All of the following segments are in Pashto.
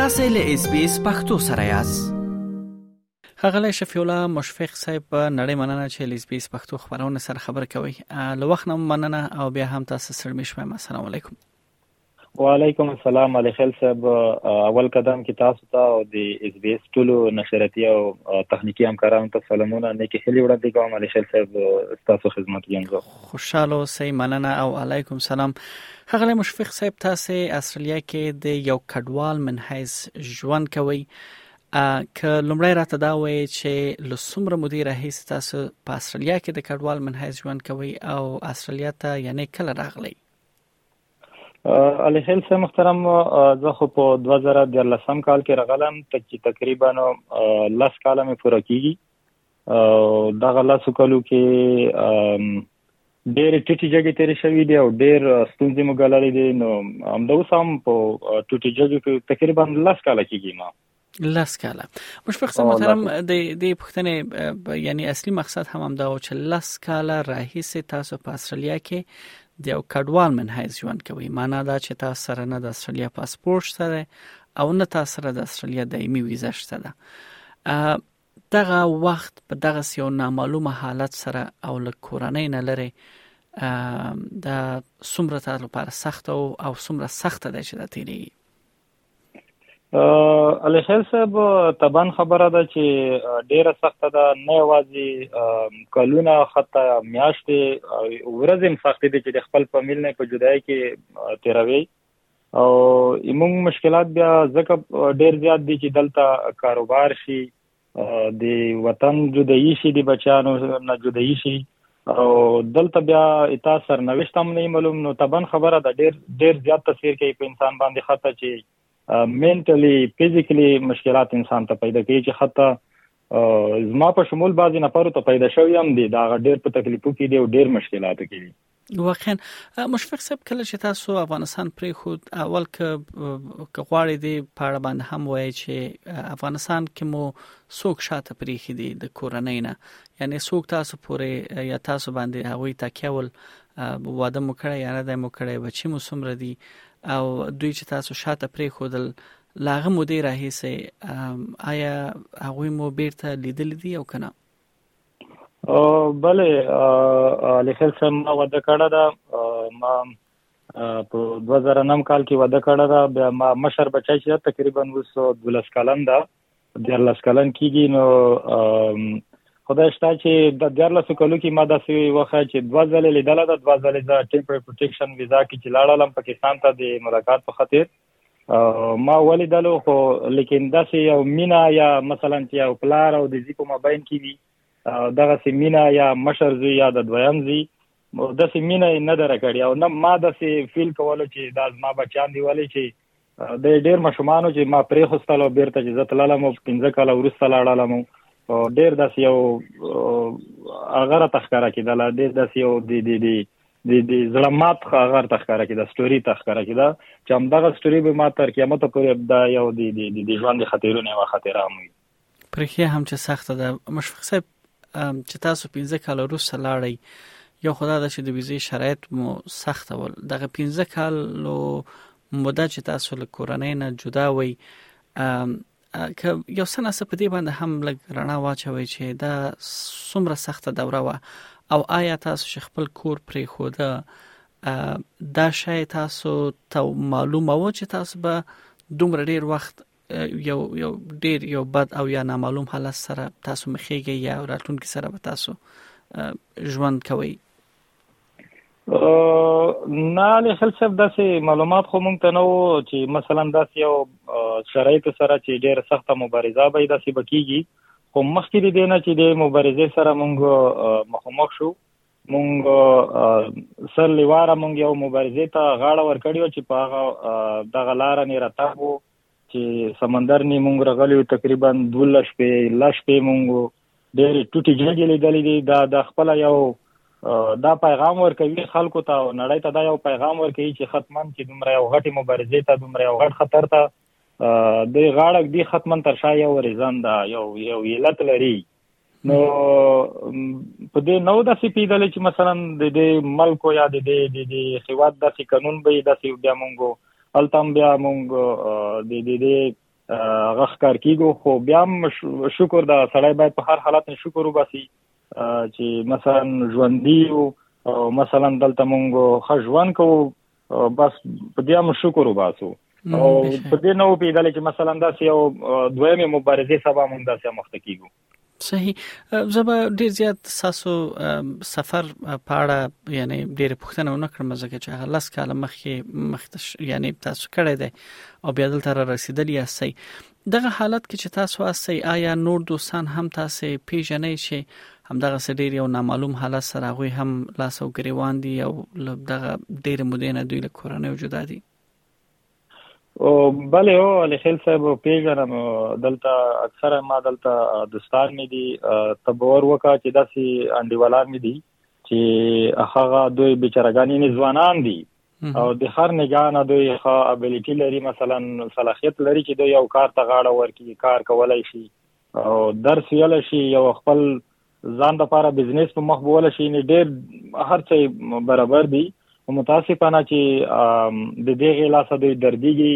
تاسو له اس بي اس پختو سره یاست خغلی شفیع الله مشفق صاحب نړۍ مننه چې لیس بیس پښتو خبرونه سره خبر کوي له وخت نه مننه او بیا هم تاسو سره مشوي السلام علیکم وعلیکم السلام علی خل صاحب اول قدم کې تاسو ته او د اس بي اس ټولو نشراتي او تخنیکی همکارانو ته سلامونه نیکی هلي وړاندې کوم علی خل صاحب تاسو خدمت یم زه خوشحاله اوسئ مننه او علیکم سلام ښاغلی مشفق صاحب تاسو استرالیا کې د یو کډوال من حیث ژوند کوئ که لمړی راته دا وایي چې لسمره مدیر هیڅ تاسو په استرالیا کې د کډوال من حیث ژوند کوي او استرالیا ته یعنی کله راغلی علي خیل سه محترم زه خو په 2013 کال کې راغلم چې تقریبا 10 کال مې پوره کیږي دغه لاسو کلو کې ډېر ټټي جګې تیرې شوې دي او ډېر ستونزې مو ګاللې دي نو هم د اوس هم په ټټي جګې کې تقریبا لاس کاله کېږي ما لاس کاله مشفق صاحب محترم د دې پښتنې یعنی اصلي مقصد هم هم دا و چې لاس کاله رئیس تاسو په استرالیا کې د یو کډوال من حیث ژوند کوي معنا دا چې تاسو سره نه د استرالیا پاسپورت سره او نه تاسو سره د استرالیا دایمي ویزه شته ده دغه وخت په دغسې یو نامعلومه حالت سره او له کورنۍ نه لرې دا څومره تا لپاره سخته او او څومره سخته ده چې دا تیریږي علي خیل صاحب طبعا خبره ده چې ډیره سخته ده نه یوازې کلونه خطا میاشتې ورځې هم سختې دي چې د خپل فامیل نه په جدای کې تیروي او ایمون مشکلات بیا ځکه ډیر زیات دي چې دلته کاروبار شي د وطن جدایي شي د بچانو نه جدایي شي او دلته بیا اتا سرنوشت هم نه معلوم نو تبن خبره ده ډیر ډیر زیات تاثیر کوي په انسان باندې خطه چې مینټلی فزیکلی مشکلات انسان ته پیدا کوي چې خطه زما په شمول بعضی نفرو ته پیدا شوی هم دي دا ډیر په تکلیفو کې دي او ډیر مشکلات کې دي واقعا مشفق صاحب کله چې تاسو افغانستان پرې خو اول که غواړې دې په اړه باندې هم وایي چې افغانستان کې مو څوک شاته پرې خې دي د کورنۍ نه یعنی څوک تاسو پورې یا تاسو باندې هغه تکیه ول واده مو کړی یا نه د مو کړی بچی مو سمره دي او دوی چې تاسو شاته پرې خودل لاغه مو دی راهیسه آیا هغه مو بیرته لیدل دي او کنه بله لیکل سم ما وده کړه دا ما په 2009 کال کې وده کړه دا بیا ما مشر بچی چې تقریبا اوس 12 کلن دا 14 کلن کیږي نو خدای شته چې د 14 کلو کې ما داسې وخه چې دوا ځله لیدل دا دوا ځله د ټیمپر پروټیکشن ویزا کې چې لاړم پاکستان ته د ملاقات په خاطر ما ولیدلو خو لیکن دا چې یو مینا یا مثلا چې یو پلار او د زی په مابین کې وي دغه سي مینا یا مشر زی یا د دویم زی د سي مینا نه درکړی او نه ما د سي فیل کولو چې دا ما بچان دی ولی چې د ډیر مشمانو چې ما پرې خوستلو بیرته چې زت لالم او 15 کاله ورسته لاړم او ډیر داس یو هغه را تخکاره کیدله د داس یو دی دی دی د د زړه مات خاغر تخکاره کې دا سټوري تخکاره کې دا چې هم دغه سټوري به ما تر قیامت پورې دا یو د د د ژوند خاطرونه او خاطره مې پرخه هم چې سخته ده مشفق صاحب چې تاسو 15 کال وروسته لاړی یو خدای د چې د ویزې شرایط مو سخته ول دغه 15 کال لو مده چې تاسو له کورنۍ نه جدا وای که یو څه نسه په دې باندې هم لګ رڼا واچوي چې دا څومره سخته دوره و او آیا تاسو چې خپل کور پرې خو ده دا شای تاسو ته معلومه و چې تاسو به دومره ډیر وخت یو یو ډیر یو بد او یا نامعلوم حالت سره تاسو مخېږي یا راتلونکي سره به تاسو ژوند کوي نه علي خل صاحب داسې معلومات خو مونږ ته نه وو چې مثلا داسې یو شرایط سره چې ډېر سخته مبارزه به داسې بکیږي خو مخکې دې نه چې د مبارزې سره مونږ مخامخ شو مونږ سر لیواره مونږ یو مبارزه ته غاړه ورکړیو چې په هغه دغه لار نه راتاو چې سمندر نه مونږ راغلی یو تقریبا 12 شپې لږ شپې مونږ ډېر ټوټي جګې لیدلې دي دا د خپل یو دا پیغام ورکوي خلکو ته او نړۍ ته دا یو پیغام ورکوي چې ختمن چې دومره یو غټي مبارزې ته دومره یو غټ خطر ته د غاړک دی ختمن تر شا یو ریزان دا یو یو علت لري نو په دې نو د سي پیدل چې مثلا د دې ملک یا د دې د دې خواط د سي قانون به د سي بیا مونږ التم بیا مونږ د دې د غخ کار کیګو خو بیا شکر دا سړی باید په هر حالت شکر وباسي چې مثلا ژوندۍ او مثلا دلته مونږ خژوان کوو بس په دې هم شکر وباسو او په دې نو پیدل چې مثلا دا یو دویمه مبارزه سبا مونږ داسې مخته کیږو صحیح زبا ډیر زیات ساسو سفر په اړه یعنی ډیر پښتنه ونه کړم ځکه چې هغه لاس کاله مخکې مخته یعنی تاسو کړی دی او بیا دلته را رسیدلی یاستئ دغه حالت کې چې تاسو هستئ آیا نور دوستان هم تاسو پیژنئ چې همدغه سه ډیر یو نامعلوم حالت سره هغه هم لاس او ګریوان دي او دغه ډیر مدینه دوی له کورنۍ جدا دي او بله او علي خیل صاحب پیژنم دلته اکثره ما دلته دوستان مې دي تبور وکا چې داسې انډیوالان مې دي چې هغه دوی بیچارهګان یې ځوانان دي او د هر نگانه دوی ښه ابیلیټي لري مثلا صلاحیت لري چې دوی یو کار ته غاړه ورکړي کار کولای شي او درس ویل شي یو خپل ځان لپاره بزنس په مخ بوله شي نه ډېر هر څه برابر دي متاسفانه چې د دې غلا سره دوی درديږي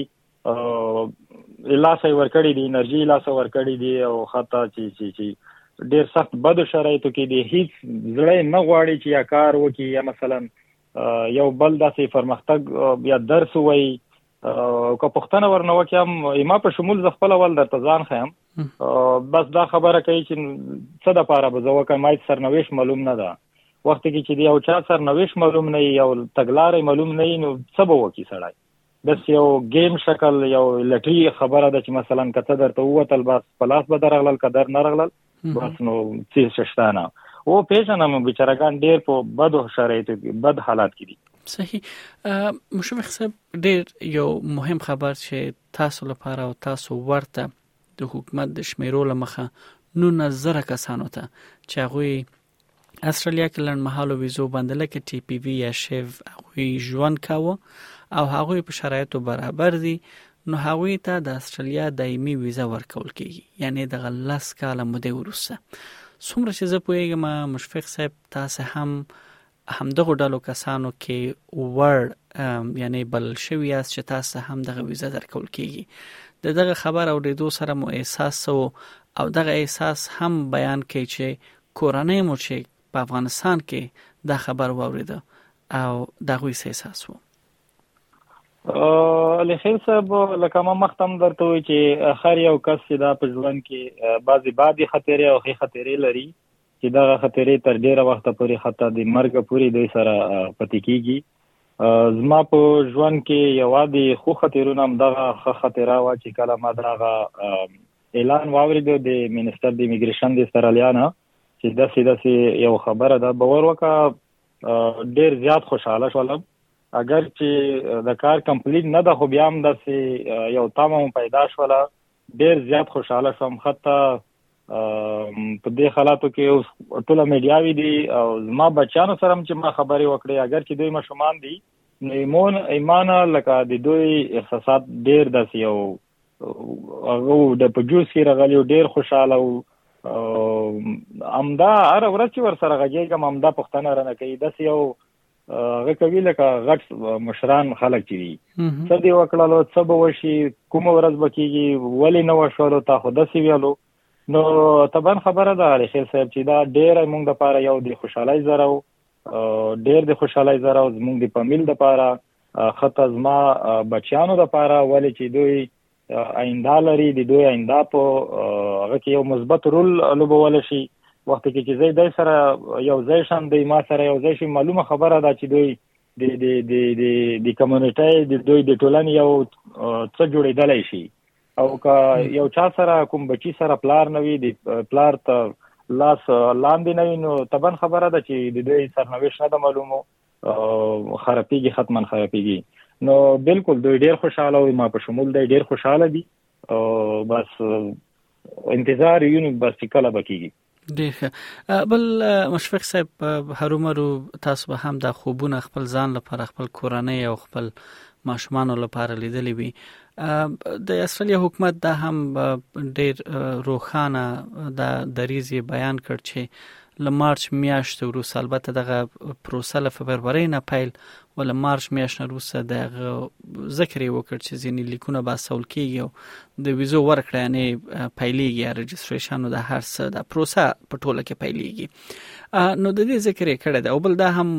لاس یې ورکړی دی انرژي لاس ورکړی دی او خاطه چې چې چې ډیر سخت بد شرایطو کې دی هیڅ زړه نه غواړي چې یا کار وکړي یا مثلا یو بل داسې پرمختګ یا درس وایي او که پښتنه ورنه وکم ایما په شمول ز خپل ول درته ځان خیم بس دا خبره کوي چې څه د پاره به زه وکم ما سرنويش معلوم نه ده وخت کې چې دی او چا سرنويش معلوم نه یو تګلارې معلوم نه نو څه به وکی سړی بس یو گیم شکل یو لټری خبره ده چې مثلا کته درته ووتل بس پلاس به درغلل کدر نه رغلل بس نو څه ششتانه او پیژنم بیچارهګان ډیر په بد شرایطو کې بد حالات کې دي صحیح مشفق صاحب ډیر یو مهم خبر چې تاسو لپاره او تاسو ورته د حکومت د شمیرو لمخه 19000 کسانو ته چې هغه استرالیا کې لنډمهالو ویزو باندې لکه ټي پی وی یا شیف هغوی ژوند کاوه او هغوی په شرایطو برابر دي نو هغوی ته د استرالیا دایمي ویزه ورکول کیږي یعنی د غلس کال مودې ورسه څومره چې زه پوهیږم مشفق صاحب تاسو هم همدغه ډلو کسانو کې ور یعنی بل شوی یاست چې تاسو هم دغه ویزه درکول کیږي د دغه خبر اوریدو سره مو احساس سو او دغه احساس هم بیان کړي چې کورنۍ مو چې په افغانستان کې دا خبر واوریده او دغوی څه احساس وو علي خیر صاحب لکه ما مختم درته وی چې خر یو کس چې دا په ژوند کې بعضی بعضی خطرې او خې خطرې لري چې دا خطرې تر ډیره وخت پورې حتی د مرګ پورې دوی سره پاتې کیږي زما په ژوند کې یوادي خو خطرونه هم دغه خطرې وا چې کله ما دغه اعلان واوریدو د منسټر د امیګریشن د استرالیا نه چې د سیده سي یو خبره ده باور وکړه ډیر زیات خوشاله شولم اگر چې د کار کمپلیټ نه ده خو بیا هم د سي یو تمه پیدا شوله ډیر زیات خوشاله شوم حتی په دې حالاتو کې ټول میډیاوی دي او زما بچانو سره چې ما خبرې وکړې اگر چې دوی مشومان دي ایمون ایمانا لکه د دوی احساسات ډیر داسې یو هغه د په جوس کې راغلی ډیر خوشاله وو امدا هر ورځ چې ور سره غږیږم امدا پښتنه رانه کوي د یو هغه کوي لکه غټ مشران خلک چې دي څه دی وکړلو څه به وشي کوم ورځ بکیږي ولې نو شولو تا خو د سی ویلو نو طبعا خبره ده علي خیر صاحب چې دا ډیر موږ د پاره یو د خوشحالي زره او ډیر د خوشحالي زره او موږ د پمیل د پاره خطه زما بچیانو د پاره ولې چې دوی آینده لري د دوی آینده په هغه کې یو مثبت رول لوبول شي وخت کې چې زه دای سره یو ځای شم د ما سره یو ځای شي معلومه خبره ده چې دوی د د د د د کمیونټي د دوی د ټولنې یو څه جوړیدلای شي او که یو چا سره کوم بچی سره پلار نه وي د پلار ته لاس لاندې نه نو تبن خبره ده چې د دوی سرنوشت نه معلومه خرابېږي حتمان خرابېږي نو بالکل دوی ډیر خوشاله وي ما په شمول دی ډیر خوشاله دي او بس انتظار یو نو بس کله بکیږي ډیخه بل مشفق صاحب هرومرو تاسو به هم د خوبونه خپل ځان لپاره خپل کورنۍ او خپل ماشومانو لپاره لیدلې وي د استرالیا حکومت دا هم ډیر روخانه د دریزي بیان کړ چې له مارچ میاشتې وروسته البته دغه پروسه له فبرورۍ نه پیل او له مارچ میاشت نه وروسته د ذکر یې وکړ چې ځینې لیکونه به سول کېږي او د ویزو ورکړه یعنې پیلېږي یا رجسټریشن او د هر څه د پروسه په ټوله کې پیلېږي نو د دې ذکر یې کړی دی او بل دا هم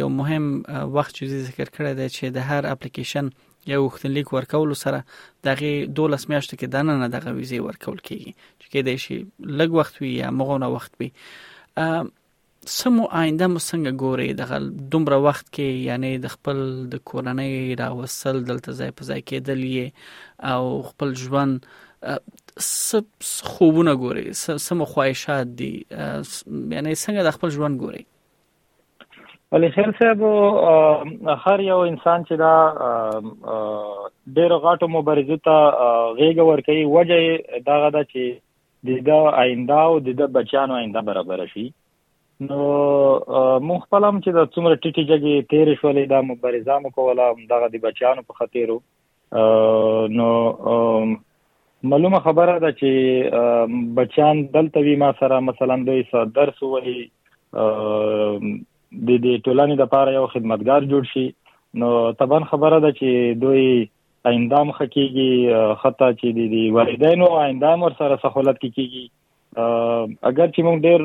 یو مهم وخت چې ذکر کړی دی چې د هر اپلیکیشن یو غوښتنلیک ورکولو سره دغه 12 میاشتې کې دننه دغه ویزه ورکول کیږي چې کې د شي لږ وخت وي یا مغونه وخت وي سمو آینده مو څنګه ګوري دغه دومره وخت کې یعنی د خپل د کورنۍ راوصل دلته ځای په ځای کېدل او خپل ژوند خوبونه ګوري سم خواهشات دي یعنی څنګه د خپل ژوند ګوري علي خیر صاحب هر یو انسان چې دا ډېر غاټو مبارزه ته غیګ ور کوي وجه دا غدا چې د دا آینده او د دا بچانو آینده برابر شي نو مونږ خپل هم چې د څومره ټیټي جګي تیر شولې دا مبارزه مو کوله هم دغه د بچانو په خاطر نو معلومه خبره ده چې بچان دلته وی ما سره مثلا دوی سره درس وایي د دې ټولنې د پاره یو خدمتګار جوړ شي نو طبعا خبره ده چې دوی اندام خکېږي خطا چې د دې والدینو اندام ور سره سہولت کیږي اگر چې موږ ډیر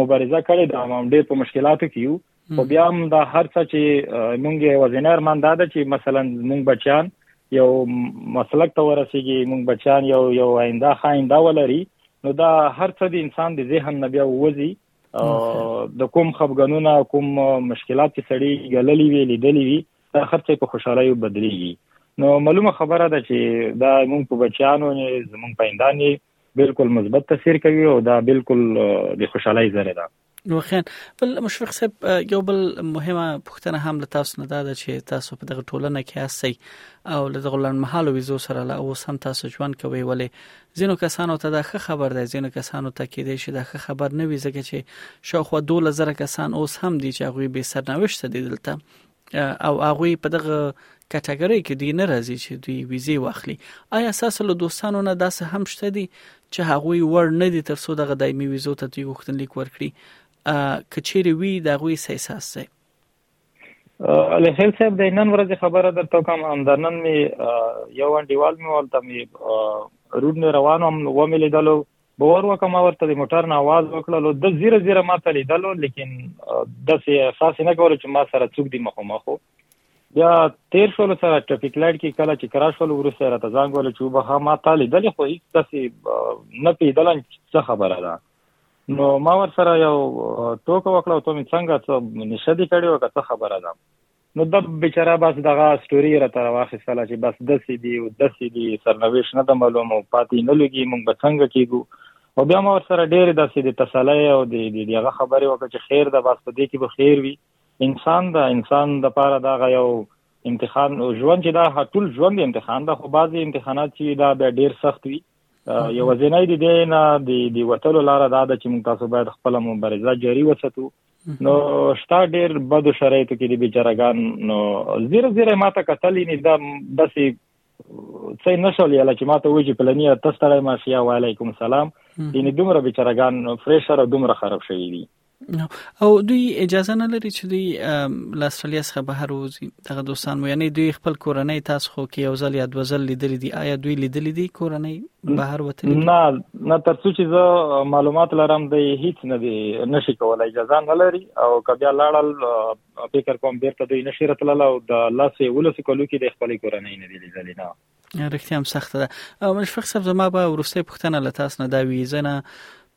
مبارزه کړې ده او ډیر په مشکلاتو کې یو خو بیا هم دا هر څه چې موږ وزنه ارمان دا ده چې مثلا موږ بچیان یو مسلک ته ورسیږي موږ بچیان یو یو آینده خاینده ولري نو دا هر څه د انسان د ذهن نه بیا وځي د کوم خفګانونه کوم مشکلات چې سړی غللی وی لیدلی وی دا هر څه په خوشحالي بدليږي نو معلومه خبره ده چې دا موږ په بچیانو نه زموږ پیندانې بالکل مثبت تاثیر کوي او دا بالکل د خوشحالۍ ذره ده وخیان بل مشفق صاحب یو بل مهمه پوښتنه هم له تاسو نه ده چې تاسو په دغه ټولنه کې هستئ او له دغه لنډمحالو ویزو سره له اوس هم تاسو ژوند کوي ولې ځینو کسانو ته دا ښه خبر دی ځینو کسانو ته کې دی چې دا ښه خبر نه وي ځکه چې شاوخوا 2000 کسان اوس هم دي چې هغه به سرنوشت دي دلته او هغه په دغه کټګوري کې دی نه راځي چې دوی ویزه واخلي آیا اساس له دوستانو نه داسې هم شته دي چې هغه وړ نه دي ترڅو دغه دایمي ویزو ته دوی غوښتنلیک ورکړي کچېری وی دغه یې احساس دی له خل صاحب د نن ورځې خبره درته کوم هم د نن می یو انډیوال می ولته می رود می روانو هم و می لیدلو باور وکړه ما ورته د موټر نه आवाज وکړلو د زیره زیره ما ته لیدلو لیکن د سي احساس نه کول چې ما سره څوک دی مخه مخو بیا تیر شول سره ټریفیک لایټ کې کله چې کرا شول ورسره راته ځان ګول چې وبخه ما ته لیدل خو هیڅ داسې نه پیدل څه خبره ده نو ما ور سره یو ټوک وکړو ته څنګه څه نشه دي کړي وکړه څه خبره ده نو دا بیچاره بس دغه سټوري یې راته راواخیستله چې بس داسې دي او داسې دي سرنوشت نه ده معلوم او پاتې یې نه لږي موږ به څنګه کېږو او بیا ما ورسره ډېرې داسې د تسلی او د د هغه خبرې وکړه چې خیر ده بس په دې کې به خیر وي انسان ده انسان دپاره دغه یو امتحان ژوند چې دا ټول ژوند امتحان ده خو بعضې امتحانات چې دا بیا ډېر سخت وي یو ځینای دي دینه د د وټلو لار دا ده چې موږ تاسو باید خپل مبارزه جاری وساتو نو شتا ډیر بد شرایطو کې دی بیچارهګان نو زیره زیره ماته قتل نه دا داسې څه نه شول یاله چې ماته وږي پلنیا تاسو ته ماشیا وعلیکم سلام یعنی دومره بیچارهګان فریشر دومره خراب شوی دی او دوی اجازه نه لري چې دوی له استرالیا څخه بهر وځي دغه دوستان مو یعنی دوی خپل کورنۍ تاسو خو کې یو ځل یا دوه ځل لیدل دي آیا دوی لیدل دي کورنۍ بهر وتلی نه نه تر څو چې زه معلومات لرم د هیڅ نه دی نشي کولای اجازه نه لري او کبیا لاړل فکر کوم بیرته دوی نشي راتلل او د لاسې ولس کلو کې د خپل کورنۍ نه دی لیدل نه رښتیا هم سخت ده مشفق صاحب زما به ورسته پښتنه لتاس نه دا ویزنه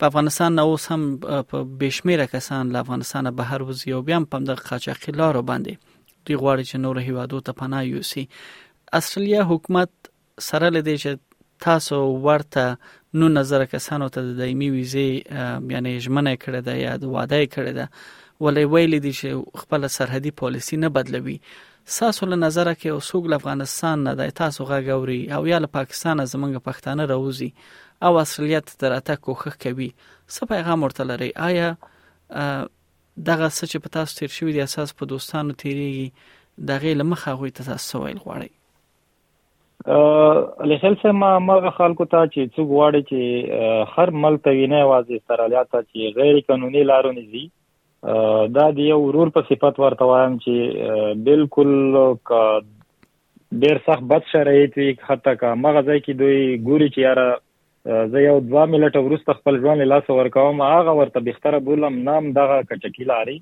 په افغانستان نه اوس هم په بشمیره کسان له افغانستان بهر وځي او بیا هم په دغه قاچاقي لارو باندې دوی غواړي چې نور هیوادو ته پناه یوسي استرالیا حکومت سره لدې چې تاسو ورته نو نظر کسانو ته د دایمي ویزې یعنی ژمنه کړې ده یا د وعده کړې ده ولې ویل دي چې خپل سرحدي پالیسی نه بدلوي ساسو له نظر کې او سوګ افغانستان نه د تاسو غاګوري او یا له پاکستان زمونږ پښتانه راوځي او اصلیت تراته کوخه کوي څه پیغام ورته لري آیا دغه څه چې په تاسو تیر شوی دی اساس په دوستانو تیریږي دغه لمخه غوي تاسو ویل غواړي لخل سه ما مغه خلکو ته چې څوک غواړي چې خر مل ته وینه وازي استرالیا ته چې غیر قانوني لارو نزي دا دی یو ورور په صفت ورته وایم چې بالکل کا ډیر سخت بد شرایط وي حتی کا مغه ځای کې دوی ګوري چې یاره زه یو دوا ملټ ورسته خپل ژوند لاس ورکاوم هغه ورته بختره بولم نام دغه کچکی لاري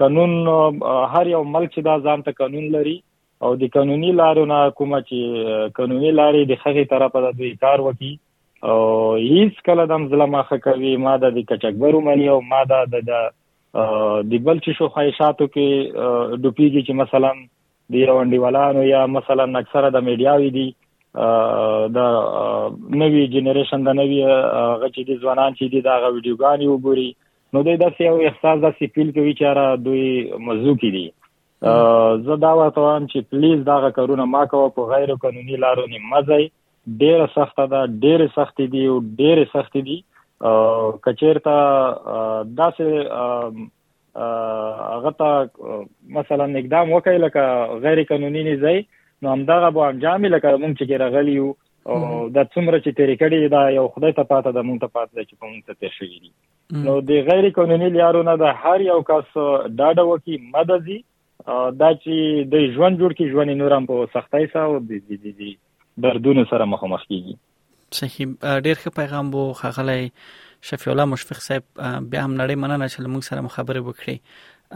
قانون هر یو ملک چې دا ځان ته قانون لري او د قانوني لارو نه کومه چې قانوني لارې د خغې طرفه د دوی کار وکي او هیڅ کله دم ځله مخه کوي ما د کچکبرو منی او ما د د د بل چې شو خواهشاتو کې ډوپیږي چې مثلا د یو انډیوالانو یا مثلا اکثره د میډیاوي دي د نوی جنریشن د نوی غچې دي ځوانان چې دي دا غو ویډیوګانې وګوري نو دوی داسې یو احساس داسې فیل کوي چې را دوی مزو کې دي زه دا ورته وایم چې پلیز دا کارونه ما کوه په غیر قانوني لارو نه مزي ډیره سخته ده ډیره سختې دي او ډیره سختې دي کچیرته داسې هغه ته مثلا اقدام وکړي لکه غیر قانوني نه ځای نو همدغه به انجام لکه مونږ چې راغلی یو او دا څومره چې تیرې کړې دا یو خدای ته پاته ده مونږ ته پاته ده چې په مونږ ته تیر شوی دي نو د غیر قانوني لارو نه د هر یو کس ډاډه وکی مدزي دا چې د ژوند جوړ کې ژوند نورم په سختۍ سره او د دې دې دردونو سره مخامخ کیږي صحیح ډیر ښه پیغام وو خغلی شفیع الله مشفق صاحب بیا هم نړۍ مننه چې موږ سره مخابره وکړي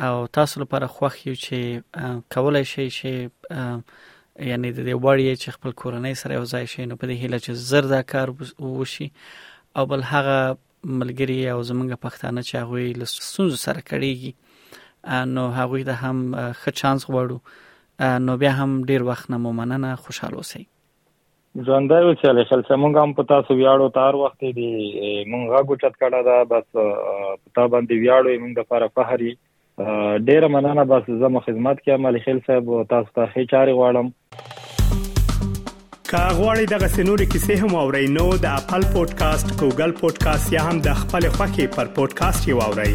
او تاسو لپاره خوښ یو چې کولای شئ چې یعنی د دې وړي چې خپل کورنۍ سره یو ځای شي نو په دې هیله چې زر دا کار وشي او بل هغه ملګری او زمونږ پښتانه چې هغه له سونزو سره کړيږي نو هغه ته هم ښه چانس غواړو نو بیا هم ډیر وخت نه ممننه خوشاله اوسئ ژوندای اوسې علي خلک مونږ هم په تاسو ویاړو تار وخت دی مونږ غوچت کړه دا بس په تا باندې ویاړو مونږ د لپاره فخر یې ډیره مننه بس زه مو خدمت کې عمل خیل صاحب او تاسو ته هي چاري غواړم که غواړئ دغه سنوري کیسې هم او رینو د خپل پودکاسټ ګوګل پودکاسټ یا هم د خپل خاكي پر پودکاسټ یو اورئ